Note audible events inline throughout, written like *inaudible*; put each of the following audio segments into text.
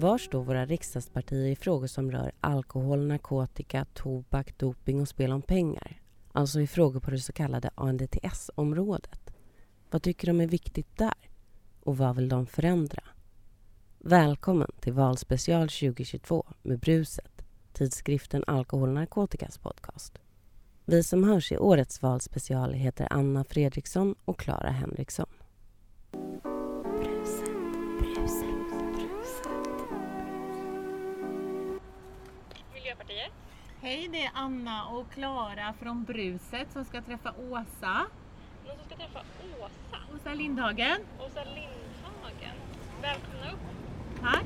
Var står våra riksdagspartier i frågor som rör alkohol, narkotika, tobak, doping och spel om pengar? Alltså i frågor på det så kallade ANDTS-området. Vad tycker de är viktigt där? Och vad vill de förändra? Välkommen till Valspecial 2022 med Bruset, tidskriften Alkohol och narkotikas podcast. Vi som hörs i årets valspecial heter Anna Fredriksson och Clara Henriksson. Miljöpartiet. Hej, det är Anna och Klara från Bruset som ska träffa Åsa. Någon som ska träffa Åsa. Åsa Lindhagen. Åsa Lindhagen. Välkomna upp. Tack.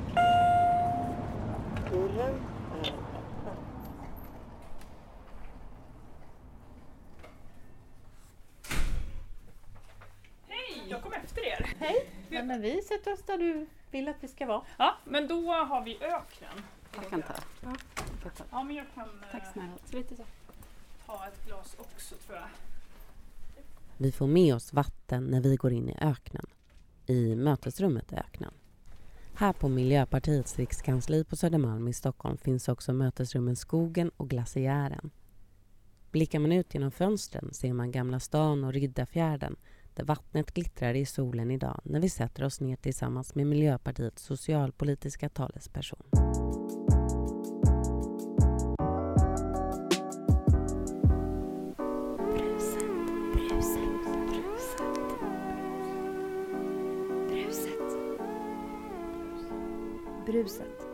Hej, jag kom efter er. Hej. Ja, men vi sätter oss där du vill att vi ska vara. Ja, men då har vi öknen. Jag kan ta. Ja, men jag kan Tack eh, snälla. Så lite så. ta ett glas också tror jag. Vi får med oss vatten när vi går in i öknen. I mötesrummet i öknen. Här på Miljöpartiets rikskansli på Södermalm i Stockholm finns också mötesrummen Skogen och Glaciären. Blickar man ut genom fönstren ser man Gamla stan och Riddarfjärden där vattnet glittrar i solen idag när vi sätter oss ner tillsammans med Miljöpartiets socialpolitiska talesperson. Bruset.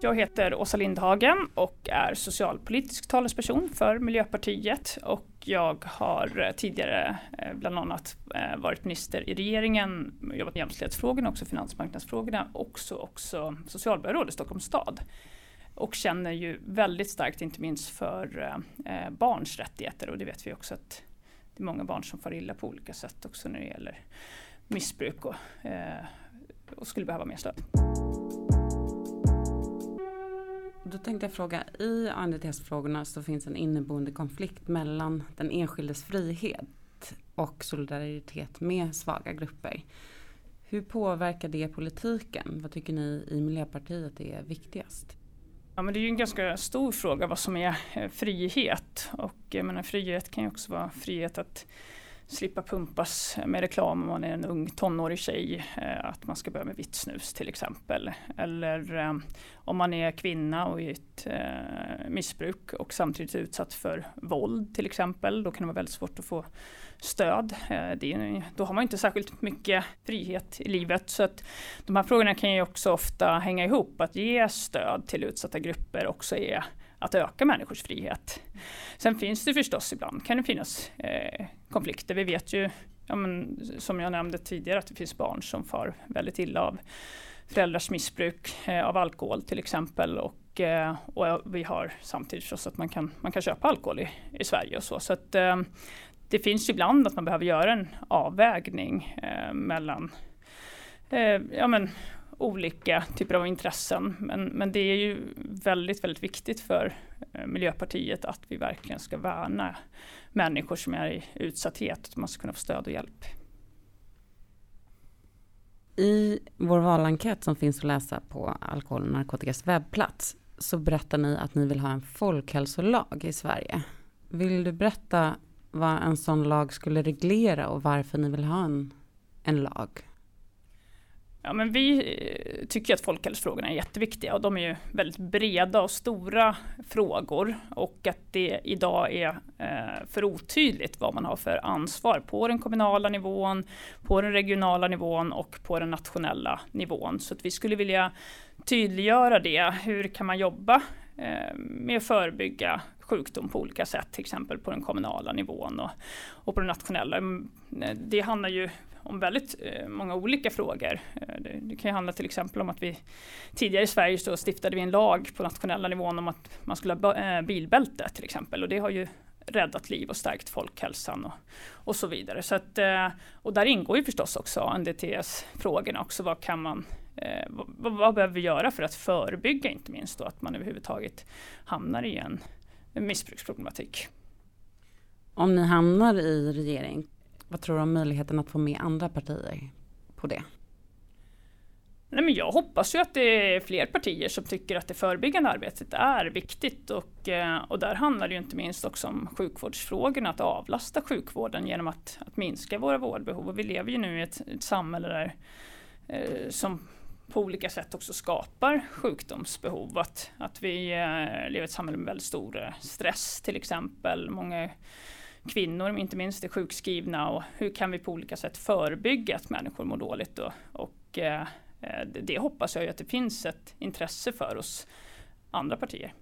Jag heter Åsa Lindhagen och är socialpolitisk talesperson för Miljöpartiet och jag har eh, tidigare eh, bland annat eh, varit minister i regeringen, jobbat med jämställdhetsfrågorna, också finansmarknadsfrågorna, också, också socialborgarråd i Stockholms stad. Och känner ju väldigt starkt, inte minst för eh, barns rättigheter och det vet vi också att det är många barn som far illa på olika sätt också när det gäller missbruk och, eh, och skulle behöva mer stöd. Då tänkte jag fråga, i ANDTS-frågorna så finns en inneboende konflikt mellan den enskildes frihet och solidaritet med svaga grupper. Hur påverkar det politiken? Vad tycker ni i Miljöpartiet är viktigast? Ja, men det är ju en ganska stor fråga vad som är eh, frihet. Och jag menar, frihet kan ju också vara frihet att slippa pumpas med reklam om man är en ung tonårig tjej. Eh, att man ska börja med vitt snus till exempel. Eller eh, om man är kvinna och i ett eh, missbruk och samtidigt är utsatt för våld till exempel. Då kan det vara väldigt svårt att få stöd. Det är, då har man inte särskilt mycket frihet i livet. Så att de här frågorna kan ju också ofta hänga ihop. Att ge stöd till utsatta grupper också är att öka människors frihet. Sen finns det förstås ibland, kan det finnas eh, konflikter. Vi vet ju, ja, men, som jag nämnde tidigare, att det finns barn som far väldigt illa av föräldrars missbruk eh, av alkohol till exempel. Och, eh, och eh, vi har samtidigt förstås att man kan, man kan köpa alkohol i, i Sverige och så. så att, eh, det finns ibland att man behöver göra en avvägning eh, mellan eh, ja, men, olika typer av intressen. Men, men det är ju väldigt, väldigt viktigt för eh, Miljöpartiet att vi verkligen ska värna människor som är i utsatthet, att man ska kunna få stöd och hjälp. I vår valenkät som finns att läsa på Alkohol och narkotikas webbplats så berättar ni att ni vill ha en folkhälsolag i Sverige. Vill du berätta vad en sån lag skulle reglera och varför ni vill ha en, en lag? Ja, men vi eh, tycker att folkhälsofrågorna är jätteviktiga och de är ju väldigt breda och stora frågor och att det idag är eh, för otydligt vad man har för ansvar på den kommunala nivån, på den regionala nivån och på den nationella nivån. Så att vi skulle vilja tydliggöra det. Hur kan man jobba eh, med att förebygga sjukdom på olika sätt, till exempel på den kommunala nivån och, och på den nationella. Mm, det handlar ju om väldigt eh, många olika frågor. Eh, det, det kan ju handla till exempel om att vi tidigare i Sverige så stiftade vi en lag på nationella nivån om att man skulle ha eh, bilbälte till exempel och det har ju räddat liv och stärkt folkhälsan och, och så vidare. Så att, och där ingår ju förstås också NDTS-frågorna också. Vad kan man eh, vad, vad behöver vi göra för att förebygga inte minst då att man överhuvudtaget hamnar i en missbruksproblematik. Om ni hamnar i regering, vad tror du om möjligheten att få med andra partier på det? Nej, men jag hoppas ju att det är fler partier som tycker att det förebyggande arbetet är viktigt och, eh, och där handlar det ju inte minst också om sjukvårdsfrågorna, att avlasta sjukvården genom att, att minska våra vårdbehov. Och vi lever ju nu i ett, ett samhälle där, eh, som på olika sätt också skapar sjukdomsbehov. Att, att vi eh, lever i ett samhälle med väldigt stor eh, stress till exempel. Många kvinnor inte minst är sjukskrivna och hur kan vi på olika sätt förebygga att människor mår dåligt Då? och Eh, det hoppas jag ju att det finns ett intresse för hos andra partier.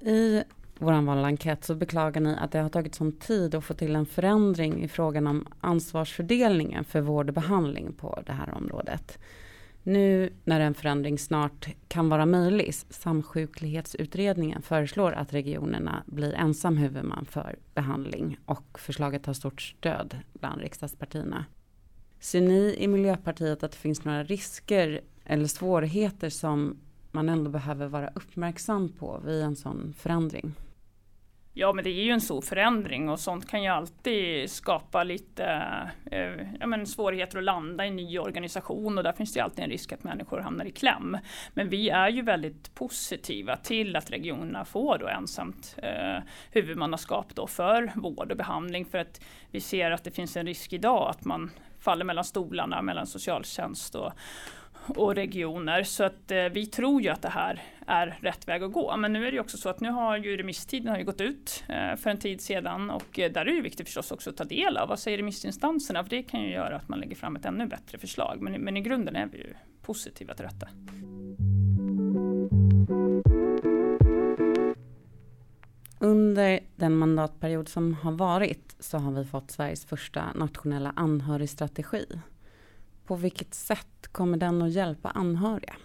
I vår valenkät så beklagar ni att det har tagit sån tid att få till en förändring i frågan om ansvarsfördelningen för vård och behandling på det här området. Nu när en förändring snart kan vara möjlig, Samsjuklighetsutredningen föreslår att regionerna blir ensam huvudman för behandling och förslaget har stort stöd bland riksdagspartierna. Ser ni i Miljöpartiet att det finns några risker eller svårigheter som man ändå behöver vara uppmärksam på vid en sån förändring? Ja, men det är ju en stor förändring och sånt kan ju alltid skapa lite eh, ja, men svårigheter att landa i en ny organisation och där finns det alltid en risk att människor hamnar i kläm. Men vi är ju väldigt positiva till att regionerna får då ensamt eh, huvudmannaskap då för vård och behandling för att vi ser att det finns en risk idag att man faller mellan stolarna mellan socialtjänst och, och regioner. Så att eh, vi tror ju att det här är rätt väg att gå. Men nu är det också så att nu har ju remisstiden har ju gått ut eh, för en tid sedan och eh, där är det viktigt förstås också att ta del av vad säger remissinstanserna för det kan ju göra att man lägger fram ett ännu bättre förslag. Men, men i grunden är vi ju positiva till detta. Under den mandatperiod som har varit så har vi fått Sveriges första nationella anhörigstrategi. På vilket sätt kommer den att hjälpa anhöriga?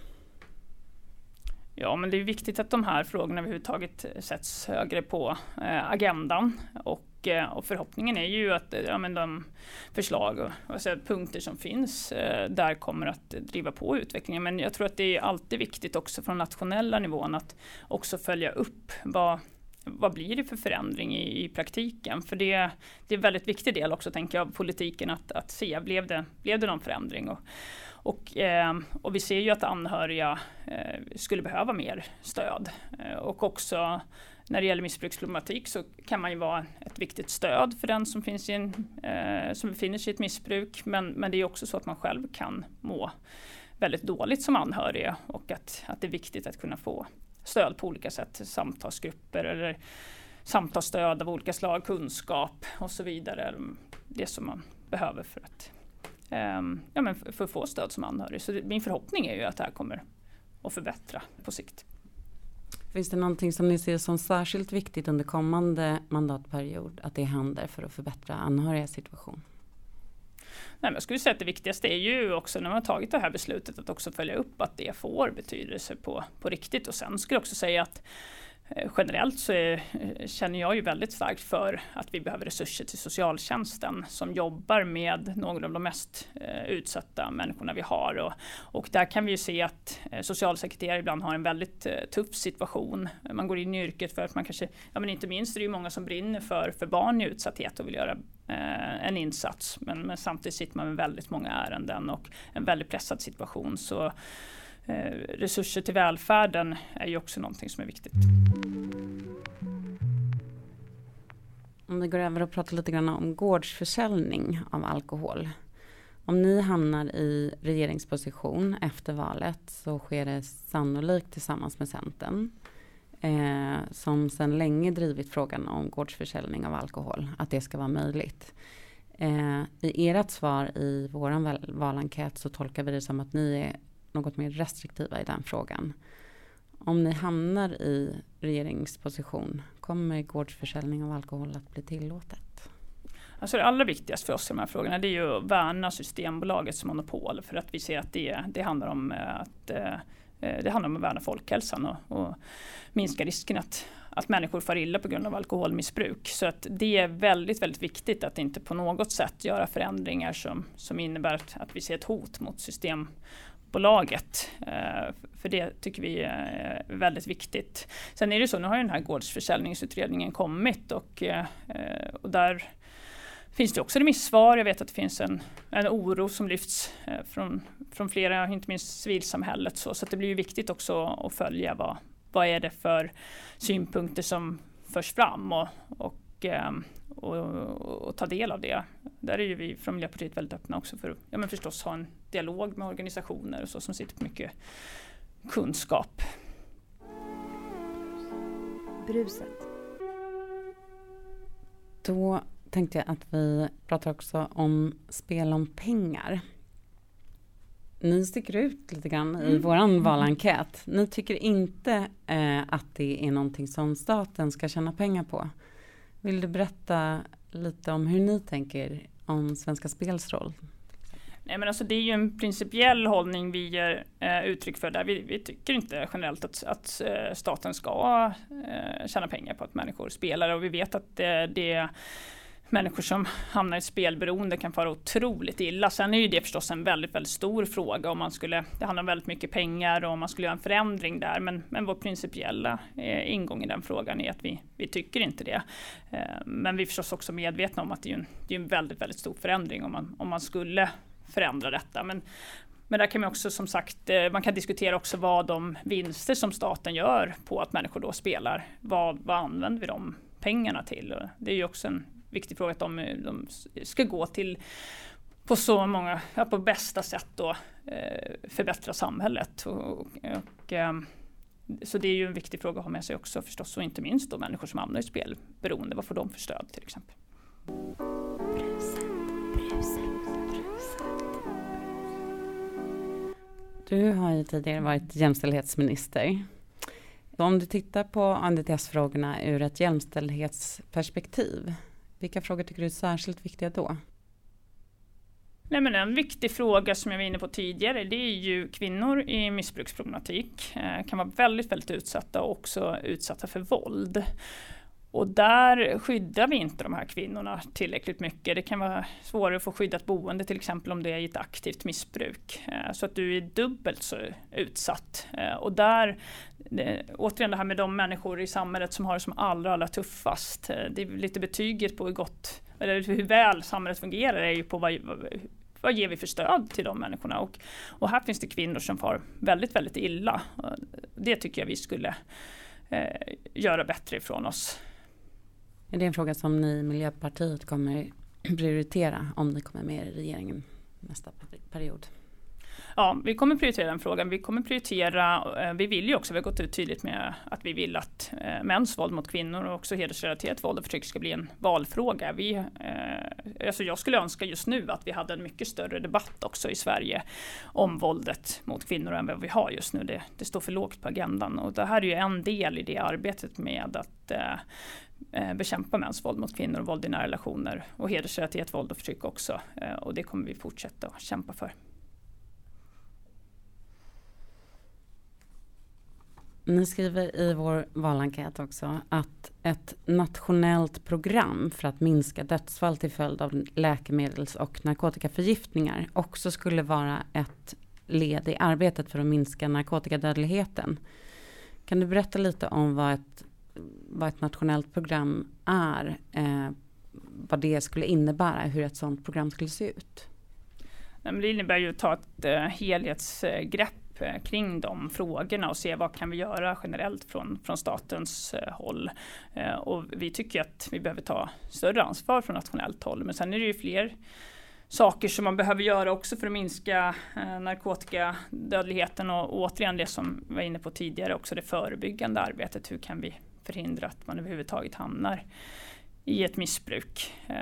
Ja, men det är viktigt att de här frågorna överhuvudtaget sätts högre på eh, agendan. Och, eh, och, förhoppningen är ju att ja, men de förslag och alltså, punkter som finns eh, där kommer att driva på utvecklingen. Men jag tror att det är alltid viktigt också från nationella nivån att också följa upp vad vad blir det för förändring i, i praktiken? För det, det är en väldigt viktig del också tänker jag av politiken att, att se, blev det, blev det någon förändring? Och, och, eh, och vi ser ju att anhöriga eh, skulle behöva mer stöd. Eh, och också när det gäller missbruksproblematik så kan man ju vara ett viktigt stöd för den som, finns i en, eh, som befinner sig i ett missbruk. Men, men det är också så att man själv kan må väldigt dåligt som anhörig och att, att det är viktigt att kunna få stöd på olika sätt, samtalsgrupper eller samtalsstöd av olika slag, kunskap och så vidare. Det som man behöver för att, ja, men för, att få stöd som anhörig. Så min förhoppning är ju att det här kommer att förbättra på sikt. Finns det någonting som ni ser som särskilt viktigt under kommande mandatperiod att det händer för att förbättra anhörigas situation? Nej, jag skulle säga att det viktigaste är ju också när man har tagit det här beslutet att också följa upp att det får betydelse på, på riktigt. Och sen skulle jag också säga att Eh, generellt så är, eh, känner jag ju väldigt starkt för att vi behöver resurser till socialtjänsten som jobbar med några av de mest eh, utsatta människorna vi har. Och, och där kan vi ju se att eh, socialsekreterare ibland har en väldigt eh, tuff situation. Man går in i yrket för att man kanske, ja men inte minst är det ju många som brinner för, för barn i utsatthet och vill göra eh, en insats. Men, men, samtidigt sitter man med väldigt många ärenden och en väldigt pressad situation. Så Eh, resurser till välfärden är ju också någonting som är viktigt. Om vi går över och pratar lite grann om gårdsförsäljning av alkohol. Om ni hamnar i regeringsposition efter valet så sker det sannolikt tillsammans med Centern eh, som sedan länge drivit frågan om gårdsförsäljning av alkohol, att det ska vara möjligt. Eh, I ert svar i vår valenkät så tolkar vi det som att ni är något mer restriktiva i den frågan. Om ni hamnar i regeringsposition, kommer gårdsförsäljning av alkohol att bli tillåtet? Alltså det allra viktigaste för oss i de här frågorna det är ju att värna Systembolagets monopol för att vi ser att det, det handlar om att eh, det handlar om att värna folkhälsan och, och minska risken att, att människor far illa på grund av alkoholmissbruk. Så att det är väldigt, väldigt viktigt att inte på något sätt göra förändringar som, som innebär att, att vi ser ett hot mot system Bolaget. Eh, för det tycker vi eh, är väldigt viktigt. Sen är det så, nu har ju den här gårdsförsäljningsutredningen kommit och, eh, och där finns det också remissvar. Jag vet att det finns en, en oro som lyfts från, från flera, inte minst civilsamhället. Så, så det blir ju viktigt också att följa vad, vad är det för synpunkter som förs fram och, och, ehm, och, och, ta del av det. Där är ju vi från Miljöpartiet väldigt öppna också för att ja, men förstås ha en dialog med organisationer och så som sitter på mycket kunskap. Bruset. Då tänkte jag att vi pratar också om spel om pengar. Ni sticker ut lite grann i mm. våran valenkät. Ni tycker inte eh, att det är någonting som staten ska tjäna pengar på. Vill du berätta lite om hur ni tänker om Svenska Spels roll? Nej, men alltså det är ju en principiell hållning vi ger eh, uttryck för där. Vi, vi, tycker inte generellt att, att eh, staten ska eh, tjäna pengar på att människor spelar och vi vet att eh, det, det människor som hamnar i spelberoende kan fara otroligt illa. Sen är ju det förstås en väldigt, väldigt stor fråga om man skulle, det handlar om väldigt mycket pengar och om man skulle göra en förändring där. Men, men vår principiella eh, ingång i den frågan är att vi, vi tycker inte det. Eh, men vi är förstås också medvetna om att det är en, det är en väldigt, väldigt stor förändring om man, om man skulle förändra detta. Men, men där kan man också som sagt, eh, man kan diskutera också vad de vinster som staten gör på att människor då spelar, vad, vad använder vi de pengarna till? Det är ju också en viktig fråga att de, de ska gå till på så många, ja, på bästa sätt då eh, förbättra samhället. Och, och, ehm, så det är ju en viktig fråga att ha med sig också förstås och inte minst då människor som hamnar i spelberoende. Vad får de för stöd till exempel? Du har ju tidigare varit jämställdhetsminister. Om du tittar på ANDTS-frågorna ur ett jämställdhetsperspektiv, vilka frågor tycker du är särskilt viktiga då? Nej, men en viktig fråga som jag var inne på tidigare det är ju kvinnor i missbruksproblematik. Eh, kan vara väldigt, väldigt utsatta och också utsatta för våld. Och där skyddar vi inte de här kvinnorna tillräckligt mycket. Det kan vara svårare att få skyddat boende till exempel om det är i ett aktivt missbruk. Eh, så att du är dubbelt så utsatt. Eh, och där, eh, återigen det här med de människor i samhället som har det som allra, allra tuffast. Det är lite betyget på hur gott, eller hur väl samhället fungerar är ju på vad, vad ger vi för stöd till de människorna? Och, och här finns det kvinnor som far väldigt, väldigt illa. Det tycker jag vi skulle eh, göra bättre ifrån oss. Är det en fråga som ni i Miljöpartiet kommer *clears throat* prioritera om ni kommer med i regeringen nästa period? Ja, vi kommer prioritera den frågan. Vi kommer prioritera, eh, vi vill ju också, vi har gått ut tydligt med att vi vill att eh, mäns våld mot kvinnor och också hedersrelaterat våld och förtryck ska bli en valfråga. Vi, eh, alltså jag skulle önska just nu att vi hade en mycket större debatt också i Sverige om våldet mot kvinnor än vad vi har just nu. Det, det står för lågt på agendan och det här är ju en del i det arbetet med att bekämpa mäns våld mot kvinnor och våld i nära relationer och hedersrelaterat våld och förtryck också. Och det kommer vi fortsätta att kämpa för. Ni skriver i vår valenkät också att ett nationellt program för att minska dödsfall till följd av läkemedels och narkotikaförgiftningar också skulle vara ett led i arbetet för att minska narkotikadödligheten. Kan du berätta lite om vad ett vad ett nationellt program är, eh, vad det skulle innebära, hur ett sådant program skulle se ut? det innebär ju att ta ett eh, helhetsgrepp Eh, kring de frågorna och se vad kan vi göra generellt från, från statens eh, håll. Eh, och vi tycker att vi behöver ta större ansvar från nationellt håll. Men sen är det ju fler saker som man behöver göra också för att minska eh, narkotikadödligheten och, och återigen det som vi var inne på tidigare också det förebyggande arbetet. Hur kan vi förhindra att man överhuvudtaget hamnar i ett missbruk. Eh,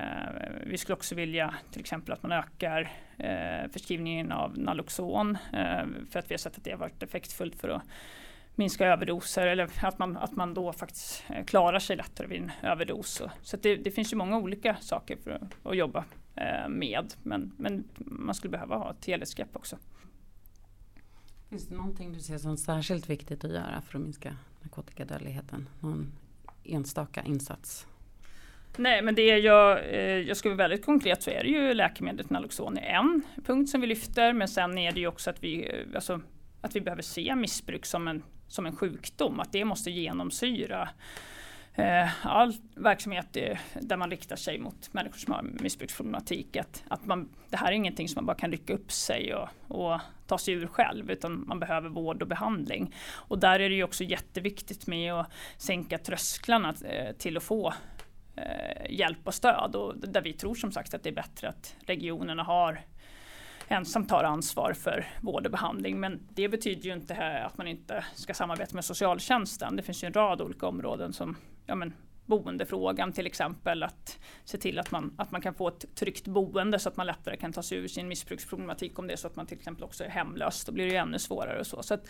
vi skulle också vilja till exempel att man ökar eh, förskrivningen av Naloxon eh, för att vi har sett att det har varit effektfullt för att minska överdoser eller att man, att man då faktiskt eh, klarar sig lättare vid en överdos. Så det, det, finns ju många olika saker för att, att jobba eh, med men, men man skulle behöva ha ett helhetsgrepp också. Finns det någonting du ser som särskilt viktigt att göra för att minska narkotikadödligheten? Någon enstaka insats? Nej, men det är jag, eh, jag ska vara väldigt konkret så är det ju läkemedlet Naloxon är en punkt som vi lyfter, men sen är det ju också att vi, eh, alltså, att vi behöver se missbruk som en, som en sjukdom, att det måste genomsyra eh, all verksamhet där man riktar sig mot människor som har missbruksproblematik. Att, att man, det här är ingenting som man bara kan rycka upp sig och, och ta sig ur själv utan man behöver vård och behandling. Och där är det ju också jätteviktigt med att sänka trösklarna eh, till att få Eh, hjälp och stöd och där vi tror som sagt att det är bättre att regionerna har ensam tar ansvar för vård och behandling. Men det betyder ju inte att man inte ska samarbeta med socialtjänsten. Det finns ju en rad olika områden som ja, men, boendefrågan till exempel. Att se till att man, att man kan få ett tryggt boende så att man lättare kan ta sig ur sin missbruksproblematik. Om det är så att man till exempel också är hemlös, då blir det ju ännu svårare. Och så. så att,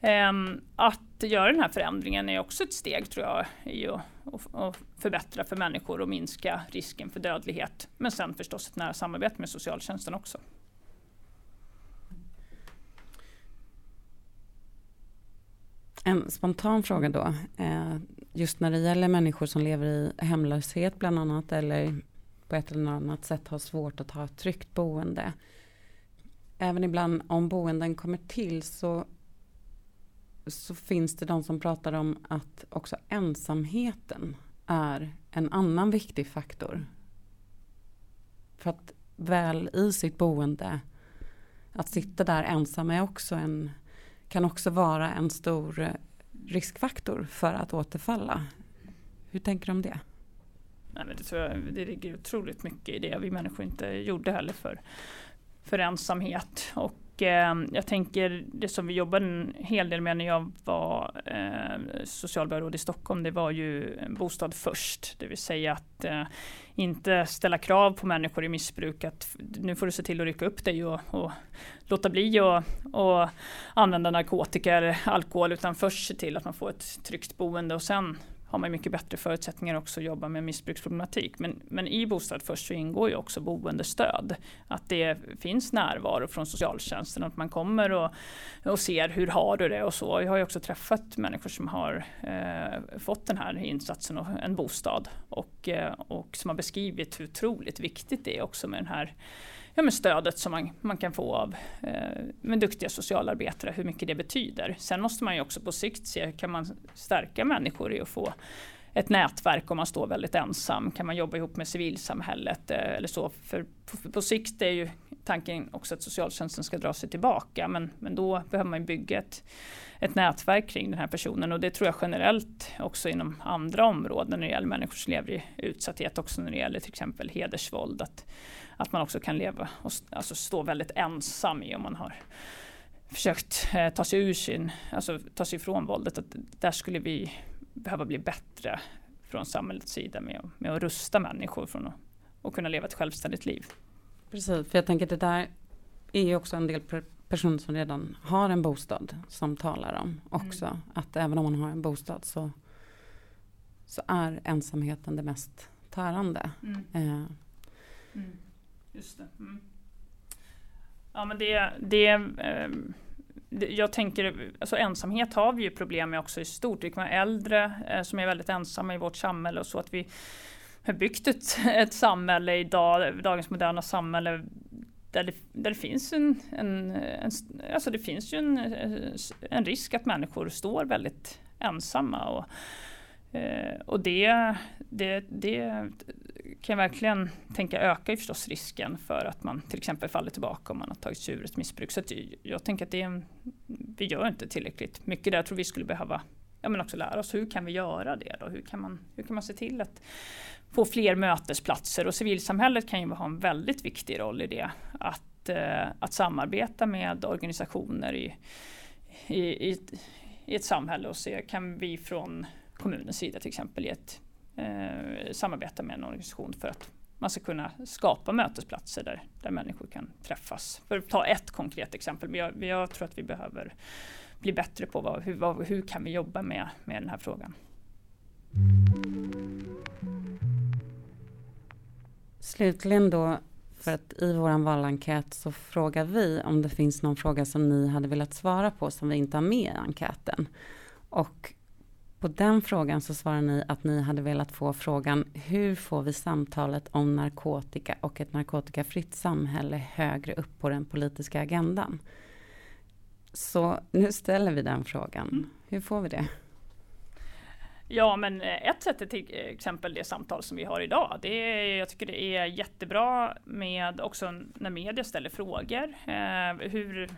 ähm, att göra den här förändringen är också ett steg tror jag i att, att förbättra för människor och minska risken för dödlighet. Men sen förstås ett nära samarbete med socialtjänsten också. En spontan fråga då. Eh, just när det gäller människor som lever i hemlöshet bland annat eller på ett eller annat sätt har svårt att ha ett tryggt boende. Även ibland om boenden kommer till så, så finns det de som pratar om att också ensamheten är en annan viktig faktor. För att väl i sitt boende, att sitta där ensam är också en, kan också vara en stor eh, riskfaktor för att återfalla. Hur tänker du om det? Nej, men det, tror jag, det ligger otroligt mycket i det vi människor inte gjorde heller för, för ensamhet. Och eh, jag tänker det som vi jobbade en hel del med när jag var eh, socialborgarråd i Stockholm, det var ju bostad först. Det vill säga att eh, inte ställa krav på människor i missbruk att nu får du se till att rycka upp dig och, och låta bli att använda narkotika eller alkohol utan först se till att man får ett tryggt boende och sen har man mycket bättre förutsättningar också att jobba med missbruksproblematik. Men, men i Bostad först så ingår ju också boendestöd. Att det finns närvaro från socialtjänsten, att man kommer och, och ser hur har du det och så. Jag har ju också träffat människor som har eh, fått den här insatsen och en bostad och, eh, och som har beskrivit hur otroligt viktigt det är också med den här ja, men stödet som man, man kan få av eh, med duktiga socialarbetare, hur mycket det betyder. Sen måste man ju också på sikt se, kan man stärka människor i att få ett nätverk om man står väldigt ensam? Kan man jobba ihop med civilsamhället eh, eller så? För på, på, sikt är ju tanken också att socialtjänsten ska dra sig tillbaka, men, men då behöver man bygga ett, ett nätverk kring den här personen och det tror jag generellt också inom andra områden när det gäller människor som lever i utsatthet, också när det gäller till exempel hedersvåld. Att, att man också kan leva och alltså stå väldigt ensam i om man har försökt eh, ta sig ur sin, alltså ta sig ifrån våldet. Att där skulle vi behöva bli bättre från samhällets sida med, med att rusta människor från att och kunna leva ett självständigt liv. Precis, för jag tänker att det där är ju också en del personer som redan har en bostad som talar om också. Mm. Att även om man har en bostad så, så är ensamheten det mest tärande. Mm. Eh. Mm. Just det. Mm. Ja men det, det, eh, det, jag tänker, alltså ensamhet har vi ju problem med också i stort. Vi kan vara äldre eh, som är väldigt ensamma i vårt samhälle och så att vi har byggt ett, *laughs* ett samhälle idag, dagens moderna samhälle där det, där det finns en, en, en, alltså det finns ju en, en risk att människor står väldigt ensamma. Och, eh, och det, det, det kan verkligen tänka ökar ju förstås risken för att man till exempel faller tillbaka om man har tagit sig ur ett missbruk. Så jag tänker att det är en, vi gör inte tillräckligt mycket där. Jag tror vi skulle behöva ja, men också lära oss hur kan vi göra det då? Hur kan man, hur kan man se till att få fler mötesplatser och civilsamhället kan ju ha en väldigt viktig roll i det. Att, eh, att samarbeta med organisationer i, i, i, ett, i ett samhälle och se kan vi från kommunens sida till exempel ge ett eh, samarbeta med en organisation för att man ska kunna skapa mötesplatser där, där människor kan träffas. För att ta ett konkret exempel, men jag, jag tror att vi behöver bli bättre på vad, hur, vad, hur kan vi jobba med, med den här frågan. Slutligen då, för att i vår valenkät så frågar vi om det finns någon fråga som ni hade velat svara på som vi inte har med i enkäten. Och på den frågan så svarar ni att ni hade velat få frågan hur får vi samtalet om narkotika och ett narkotikafritt samhälle högre upp på den politiska agendan? Så nu ställer vi den frågan. Mm. Hur får vi det? Ja, men eh, ett sätt är till exempel det samtal som vi har idag. Det är, jag tycker det är jättebra med också när media ställer frågor. Eh, hur,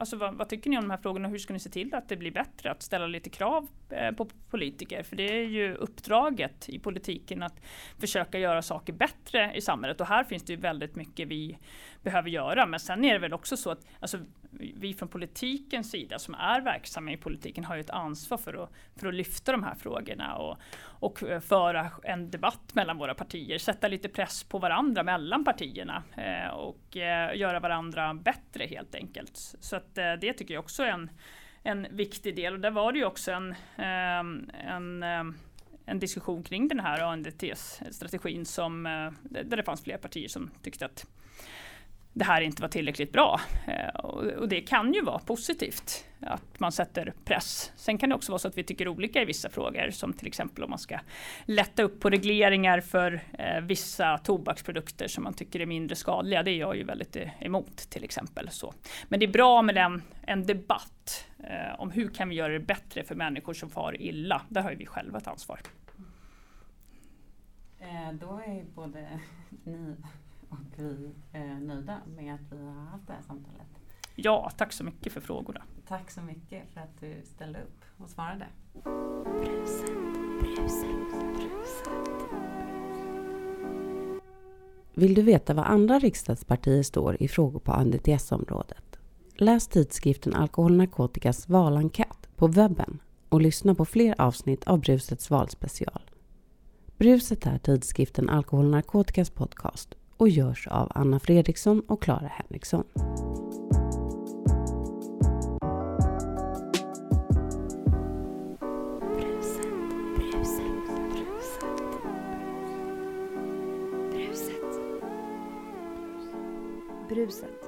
Alltså vad, vad, tycker ni om de här frågorna? Hur ska ni se till att det blir bättre? Att ställa lite krav eh, på politiker. För det är ju uppdraget i politiken att försöka göra saker bättre i samhället. Och här finns det ju väldigt mycket vi behöver göra. Men sen är det väl också så att alltså, vi från politikens sida som är verksamma i politiken har ju ett ansvar för att, för att lyfta de här frågorna och, och eh, föra en debatt mellan våra partier. Sätta lite press på varandra mellan partierna eh, och eh, göra varandra bättre helt enkelt. Så att, eh, det tycker jag också är en, en viktig del. Och där var det ju också en, ehm, en ehm, en diskussion kring den här ANDTS-strategin som eh, där det fanns flera partier som tyckte att det här inte var tillräckligt bra. Eh, och det kan ju vara positivt att man sätter press. Sen kan det också vara så att vi tycker olika i vissa frågor, som till exempel om man ska lätta upp på regleringar för eh, vissa tobaksprodukter som man tycker är mindre skadliga. Det är jag ju väldigt eh, emot till exempel. Så. Men det är bra med en, en debatt om hur kan vi göra det bättre för människor som far illa. Där har ju vi själva ett ansvar. då är både ni och vi är nöjda med att vi har haft det här samtalet. Ja, tack så mycket för frågorna. Tack så mycket för att du ställde upp och svarade. Vill du veta vad andra riksdagspartier står i frågor på ANDTS-området? Läs tidskriften Alkohol narkotikas valenkät på webben och lyssna på fler avsnitt av Brusets valspecial. Bruset är tidskriften Alkohol narkotikas podcast och görs av Anna Fredriksson och Clara Henriksson. Bruset.